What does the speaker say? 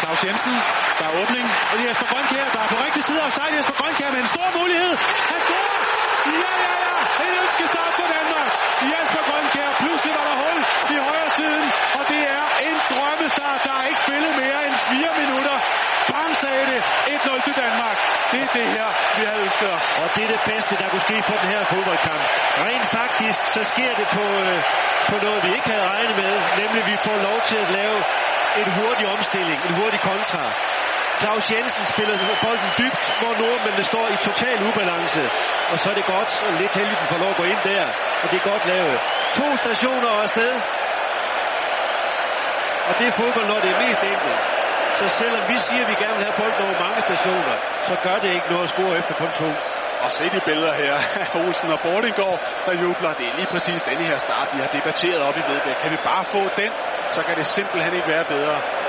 Claus Jensen, der er åbning. Og Jesper Grønkær, der er på rigtig side af sejt. Jesper Grønkær med en stor mulighed. Han scorer! Ja, ja, ja! En ønskestart for Danmark. Jesper Grønkær. Pludselig var der hul i højre siden. Og det er en drømmestart. Der er ikke spillet mere end 4 minutter. Bang sagde det. 1-0 til Danmark. Det er det her, vi havde ønsket os. Og det er det bedste, der kunne ske på den her fodboldkamp. Rent faktisk, så sker det på, øh, på noget, vi ikke havde regnet med. Nemlig, vi får lov til at lave en hurtig omstilling, en hurtig kontra. Claus Jensen spiller bolden dybt, hvor nordmændene står i total ubalance. Og så er det godt, og lidt heldigt, at den får lov at gå ind der. Og det er godt lavet. To stationer og afsted. Og det er fodbold, når det er mest enkelt. Så selvom vi siger, at vi gerne vil have bolden over mange stationer, så gør det ikke noget at score efter kun to. Og se de billeder her. Olsen og Bordingård, der jubler. Det er lige præcis denne her start, de har debatteret op i Vedbæk. Kan vi bare få den, så kan det simpelthen ikke være bedre.